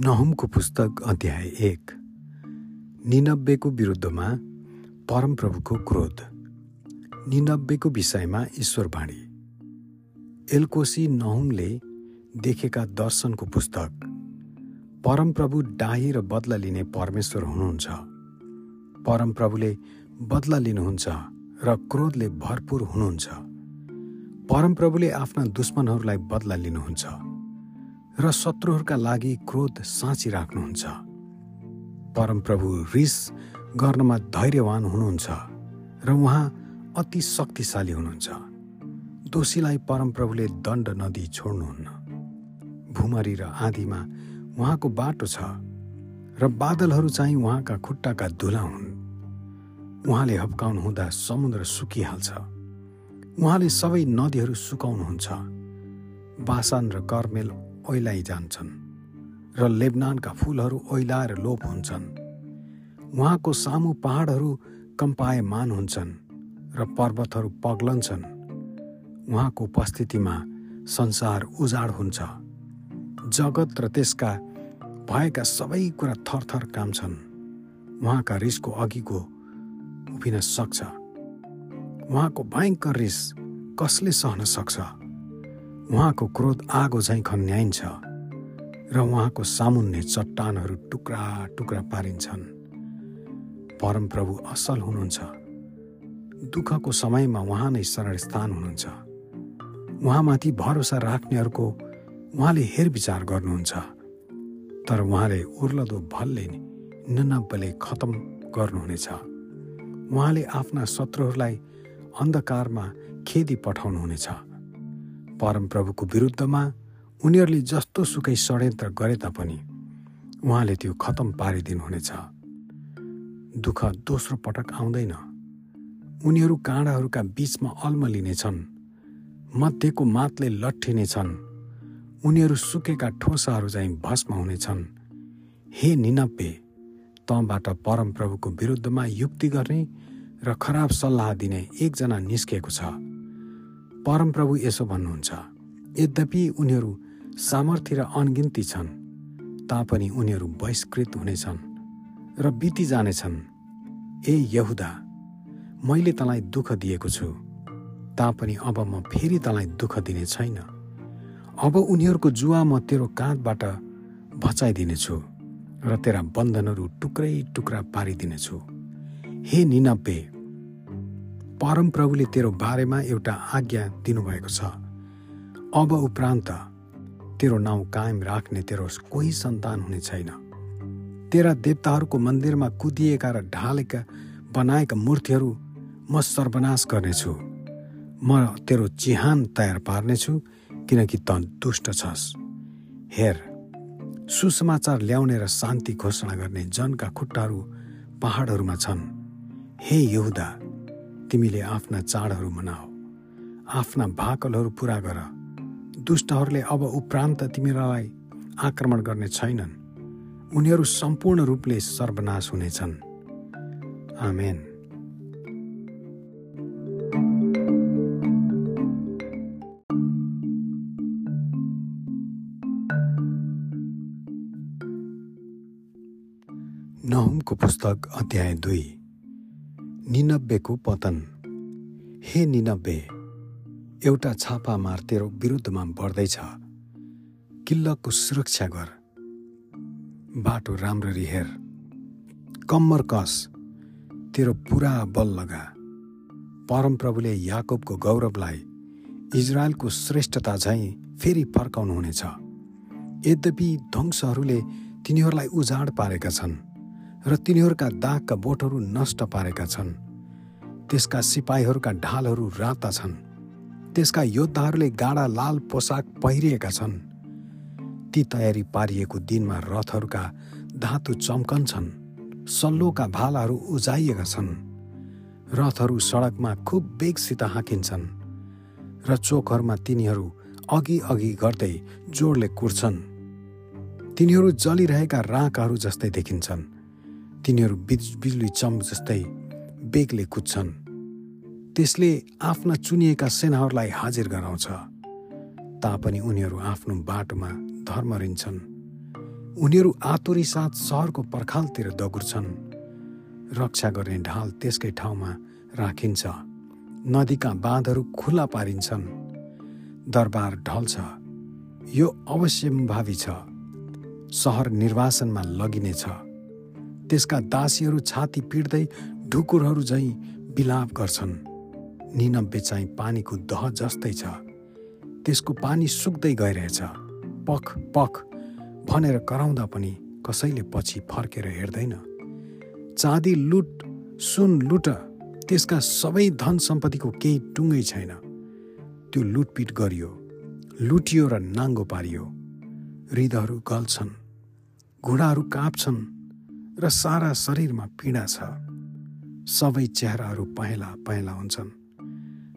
नहुमको पुस्तक अध्याय एक। निनब्बेको विरुद्धमा परमप्रभुको क्रोध। निनब्बेको विषयमा ईश्वरवाणी एलकोसी नहुमले देखेका दर्शनको पुस्तक। परमप्रभु डाही र बदला लिने परमेश्वर हुनुहुन्छ। परमप्रभुले बदला लिनुहुन्छ। र क्रोधले भरपुर हुनुहुन्छ। परमप्रभुले आफ्ना दुश्मनहरूलाई बदला लिनुहुन्छ र शत्रुहरूका लागि क्रोध साँची राख्नुहुन्छ परमप्रभु रिस गर्नमा धैर्यवान हुनुहुन्छ र उहाँ अति शक्तिशाली हुनुहुन्छ। दोषीलाई परमप्रभुले दण्ड नदी छोड्नुहुन्न। भुमरी र आँधीमा उहाँको बाटो छ र बादलहरू चाहिँ उहाँका खुट्टाका धुला हुन्। उहाँले हप्काउनु हुँदा समुद्र सुकिहाल्छ। उहाँले सबै नदीहरू सुकाउनुहुन्छ। बासान र कर्मेल ओइलाइ जान्छन् र लेबनानका फुलहरू ओइलाएर लोप हुन्छन्। उहाँको सामु पहाडहरू कम्पायमान हुन्छन् र पर्वतहरू पग्लन्छन्। उहाँको उपस्थितिमा संसार उजाड हुन्छ। जगत र त्यसका भएका सबै कुरा थरथर कामछन्। उहाँका रिसको अघिको उभिन सक्छ। उहाँको भयङ्कर रिस कसले सहन सक्छ? उहाँको क्रोध आगो झैँ खन्याइन्छ र उहाँको सामुन्ने चट्टानहरू टुक्रा टुक्रा पारिन्छन्। परमप्रभु असल हुनुहुन्छ। दुःखको समयमा उहाँ नै शरण स्थान हुनुहुन्छ। उहाँमाथि भरोसा राख्नेहरूको उहाँले हेरविचार गर्नुहुन्छ। तर उहाँले उर्लदो भलले निनब्बले खतम गर्नुहुनेछ। उहाँले आफ्ना शत्रुहरूलाई अन्धकारमा खेदी पठाउनुहुनेछ। परमप्रभुको विरुद्धमा उनीहरूले जस्तो सुकै षड्यन्त्र गरे तापनि उहाँले त्यो खतम पारिदिनुहुनेछ। दुःख दोस्रो पटक आउँदैन। उनीहरू काँडाहरूका बीचमा अल्मलिनेछन् मध्येको मातले लट्ठिनेछन्। उनीहरू सुकेका ठोसाहरू चाहिँ भस्म हुनेछन्। हे निनब्बे तँबाट परमप्रभुको विरुद्धमा युक्ति गर्ने र खराब सल्लाह दिने एकजना निस्किएको छ। परमप्रभु यसो भन्नुहुन्छ यद्यपि उनीहरू सामर्थ्य र अनगिन्ती छन् तापनि उनीहरू बहिष्कृत हुनेछन् र बिति जानेछन्। ए यहुदा मैले तँलाई दुःख दिएको छु तापनि अब म फेरि तँलाई दुःख दिने छैन। अब उनीहरूको जुवा म तेरो काँधबाट भचाइदिनेछु। र तेरा बन्धनहरू टुक्रै टुक्रा पारिदिनेछु। हे निनब्बे परमप्रभुले तेरो बारेमा एउटा आज्ञा दिनुभएको छ। अब उपरान्त तेरो नाउँ कायम राख्ने तेरो कोही सन्तान हुने छैन। तेरा देवताहरूको मन्दिरमा कुदिएका र ढालेका बनाएका मूर्तिहरू म सर्वनाश गर्नेछु। म तेरो चिहान तयार पार्नेछु किनकि त दुष्ट छस्। हेर सुसमाचार ल्याउने र शान्ति घोषणा गर्ने जनका खुट्टाहरू पहाडहरूमा छन्। हे यहुदा तिमीले आफ्ना चाडहरू मनाऊ आफ्ना भाकलहरू पुरा गर। दुष्टहरूले अब उपरान्त तिमीलाई आक्रमण गर्ने छैनन्। उनीहरू सम्पूर्ण रूपले सर्वनाश हुनेछन्। आमेन। नहुमको पुस्तक अध्याय दुई। निनब्बेको पतन। हे निनब्बे एउटा छापा मार तेरो विरुद्धमा बढ्दैछ। किल्लको सुरक्षा गर। बाटो राम्ररी हेर। कम्मर कस। तेरो पुरा बल लगा। परमप्रभुले याकोबको गौरवलाई इजरायलको श्रेष्ठता झैँ फेरि फर्काउनुहुनेछ। यद्यपि ध्वंसहरूले तिनीहरूलाई उजाड पारेका छन्। र तिनीहरूका दागका बोटहरू नष्ट पारेका छन्। त्यसका सिपाहीहरूका ढालहरू राता छन्। त्यसका योद्धाहरूले गाडा लाल पोसाक पहिरिएका छन्। ती तयारी पारिएको दिनमा रथहरूका धातु चम्कन्छन् सल्लोका भालाहरू उजाइएका छन्। रथहरू सडकमा खुब बेगसित हाँकिन्छन् र चोकहरूमा तिनीहरू अघि अघि गर्दै जोडले कुर्छन्। तिनीहरू जलिरहेका राँकाहरू जस्तै देखिन्छन्। तिनीहरू बिज बिजुली चम जस्तै बेगले कुद्छन्। त्यसले आफ्ना चुनिएका सेनाहरूलाई हाजिर गराउँछ। तापनि उनीहरू आफ्नो बाटोमा धर्म रिन्छन्। उनीहरू आतुरी साथ सहरको पर्खालतिर दगुर्छन्। रक्षा गर्ने ढाल त्यसकै ठाउँमा राखिन्छ। नदीका बाँधहरू खुला पारिन्छन्। दरबार ढल्छ। यो अवश्यम्भावी छ। सहर निर्वासनमा लगिनेछ। त्यसका दासीहरू छाती पिट्दै ढुकुरहरू झैँ बिलाप गर्छन्। निनब्बे चाहिँ पानीको दह जस्तै छ। त्यसको पानी सुक्दै गइरहेछ। पख पख भनेर कराउँदा पनि कसैले पछि फर्केर हेर्दैन। चाँदी लुट सुन लुट त्यसका सबै धन सम्पत्तिको केही टुङ्गै छैन। त्यो लुटपिट गरियो लुटियो र नाङ्गो पारियो। हृदयहरू गल्छन् घुँडाहरू काँप्छन्। र सारा शरीरमा पीडा छ। सबै चेहराहरू पहेँला पहेँला हुन्छन्।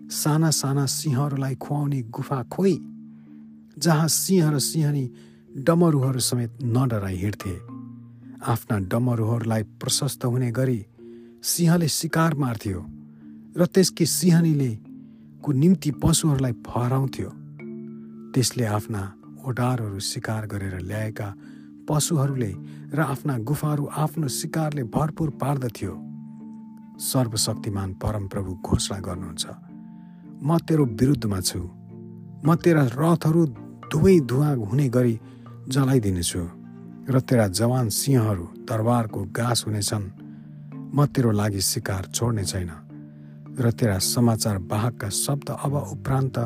साना साना सिंहहरूलाई खुवाउने गुफा खोइ जहाँ सिंह र सिंहनी डमरुहरू समेत नडराई हिँड्थे। आफ्ना डमरुहरूलाई प्रशस्त हुने गरी सिंहले शिकार मार्थ्यो र त्यसकी सिंहनीले को निम्ति पशुहरूलाई फहराउँथ्यो। त्यसले आफ्ना ओडारहरू शिकार गरेर ल्याएका पशुहरूले र आफ्ना गुफाहरू आफ्नो शिकारले भरपुर पार्दथ्यो। सर्वशक्तिमान परमप्रभु घोषणा गर्नुहुन्छ म तेरो विरुद्धमा छु। म तेरा रथहरू धुवै धुवा हुने गरी जलाइदिनेछु र तेरा जवान सिंहहरू दरबारको गाँस हुनेछन्। म तेरो लागि शिकार छोड्ने छैन र तेरा समाचार वाहकका शब्द अब उपरान्त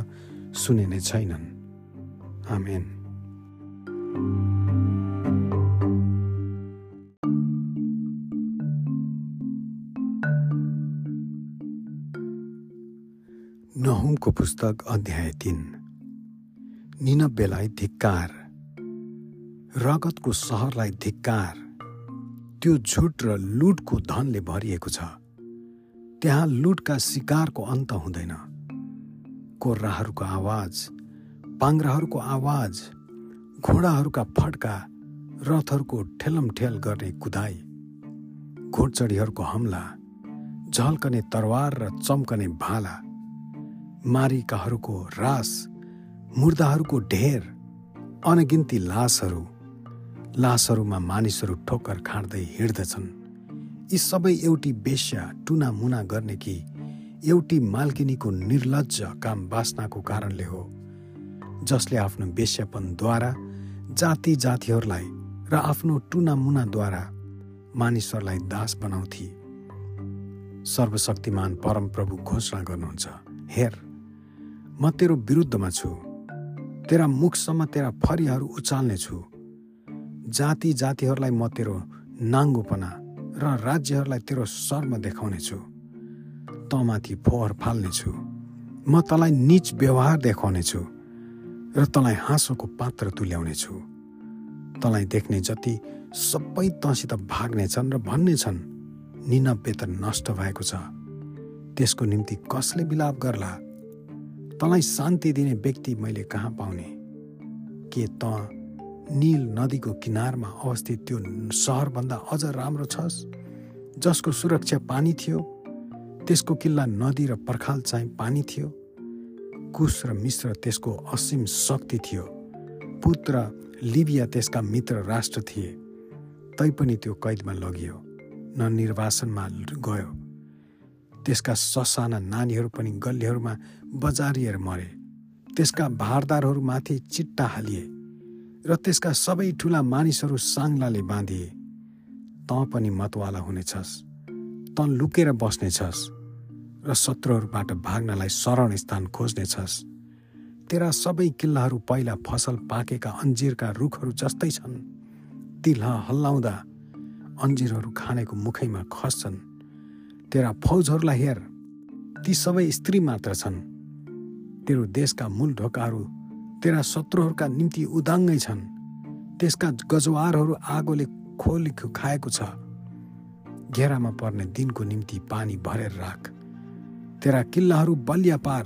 सुनिने छैनन्। आमेन। नहुमको पुस्तक अध्याय तिन। निनब्बेलाई धिक्कार। रगतको सहरलाई धिक्कार। त्यो झुट र लुटको धनले भरिएको छ। त्यहाँ लुटका शिकारको अन्त हुँदैन। कोर्राहरूको आवाज पाङ्राहरूको आवाज घोडाहरूका फड्का रथहरूको ठेलमठेल गर्ने कुदाई घोडचडीहरूको हमला झल्कने तरवार र चम्कने भाला। मारिकाहरूको रास मुर्दाहरूको ढेर अनगिन्ती लासहरू। लासहरूमा मानिसहरू ठोक्कर खाँड्दै हिँड्दछन्। यी सबै एउटी बेस्या टुना मुना गर्ने कि एउटी मालकिनीको निर्लज काम बासनाको कारणले हो जसले आफ्नो बेस्यापनद्वारा जाति जातिहरूलाई र आफ्नो टुना मुनाद्वारा मानिसहरूलाई दास बनाउँथे। सर्वशक्तिमान परमप्रभु घोषणा गर्नुहुन्छ। हेर म तेरो विरुद्धमा छु। तेरा मुखसम्म तेरा फरियाहरू उचाल्नेछु। जाति जातिहरूलाई म तेरो नाङ्गोपना र राज्यहरूलाई तेरो शर्म देखाउनेछु। तँमाथि फोहोर फाल्नेछु। म तँलाई निच व्यवहार देखाउनेछु र तँलाई हाँसोको पात्र तुल्याउनेछु। तँलाई देख्ने जति सबै तँसित भाग्नेछन् र भन्नेछन् निनब्बे त नष्ट भएको छ। त्यसको निम्ति कसले बिलाप गर्ला? तँलाई शान्ति दिने व्यक्ति मैले कहाँ पाउने? के त नील नदीको किनारमा अवस्थित त्यो सहरभन्दा अझ राम्रो छस् जसको सुरक्षा पानी थियो? त्यसको किल्ला नदी र पर्खाल चाहिँ पानी थियो। कुश र मिश्र त्यसको असीम शक्ति थियो। पुत्र लिबिया त्यसका मित्र राष्ट्र थिए। तैपनि त्यो कैदमा लगियो न निर्वासनमा गयो। त्यसका ससाना नानीहरू पनि गल्लीहरूमा बजारिएर मरे। त्यसका भारदारहरूमाथि चिट्टा हालिए र त्यसका सबै ठुला मानिसहरू साङ्लाले बाँधिए। तँ पनि मतवाला हुनेछस् तँ लुकेर बस्नेछस् र शत्रुहरूबाट भाग्नलाई शरण स्थान खोज्नेछस्। तेरा सबै किल्लाहरू पहिला फसल पाकेका अन्जिरका रुखहरू जस्तै छन्। तिल्हा हल्लाउँदा अन्जिरहरू खानेको मुखैमा खस्छन्। तेरा फौजहरूलाई हेर। ती सबै स्त्री मात्र छन्। तेरो देशका मूल ढोकाहरू तेरा शत्रुहरूका निम्ति उदाङ्गै छन्। त्यसका गजवारहरू आगोले खोली खाएको छ। घेरामा पर्ने दिनको निम्ति पानी भरेर राख। तेरा किल्लाहरू बलिया पार।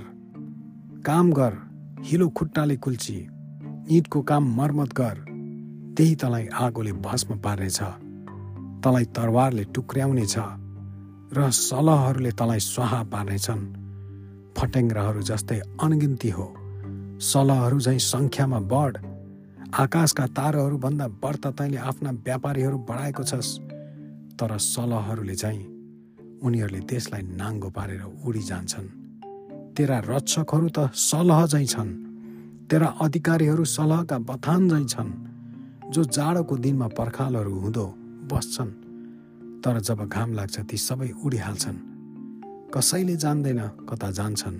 काम गर हिलो खुट्टाले कुल्ची। इँटको काम मर्मत गर। त्यही तँलाई आगोले भस्म पार्नेछ। तँलाई तरवारले टुक्र्याउने छ र सलहहरूले तँलाई स्वाहा पार्नेछन्। फटेङ्ग्राहरू जस्तै अनगिन्ती हो। सलहहरू झैँ सङ्ख्यामा बढ। आकाशका ताराहरूभन्दा बढ्ता तैँले आफ्ना व्यापारीहरू बढाएको छस्। तर सलहहरूले चाहिँ उनीहरूले त्यसलाई नाङ्गो पारेर उडी जान्छन् तेरा रक्षकहरू त सलह झैँ छन्। तेरा अधिकारीहरू सलहका बथान झैँ छन्। जो जाडोको दिनमा पर्खालहरू हुँदो बस्छन्। तर जब घाम लाग्छ ती सबै उडिहाल्छन्। कसैले जान्दैन कता जान्छन्।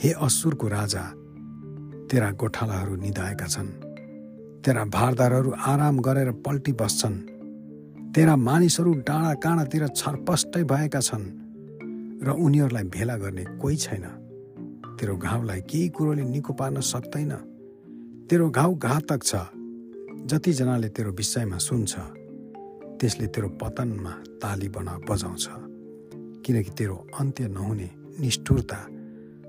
हे असुरको राजा तेरा गोठालाहरू निधाएका छन्। तेरा भारदारहरू आराम गरेर पल्टी बस्छन्। तेरा मानिसहरू डाँडा काँडातिर छरपष्टै भएका छन् र उनीहरूलाई भेला गर्ने कोही छैन। तेरो घाउलाई केही कुरोले निको पार्न सक्दैन। तेरो घाउ घातक छ जतिजनाले तेरो विषयमा सुन्छ। त्यसले तेरो पतनमा ताली बना बजाउँछ किनकि तेरो अन्त्य नहुने निष्ठुरता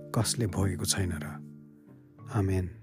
कसले भोगेको छैन र। आमेन।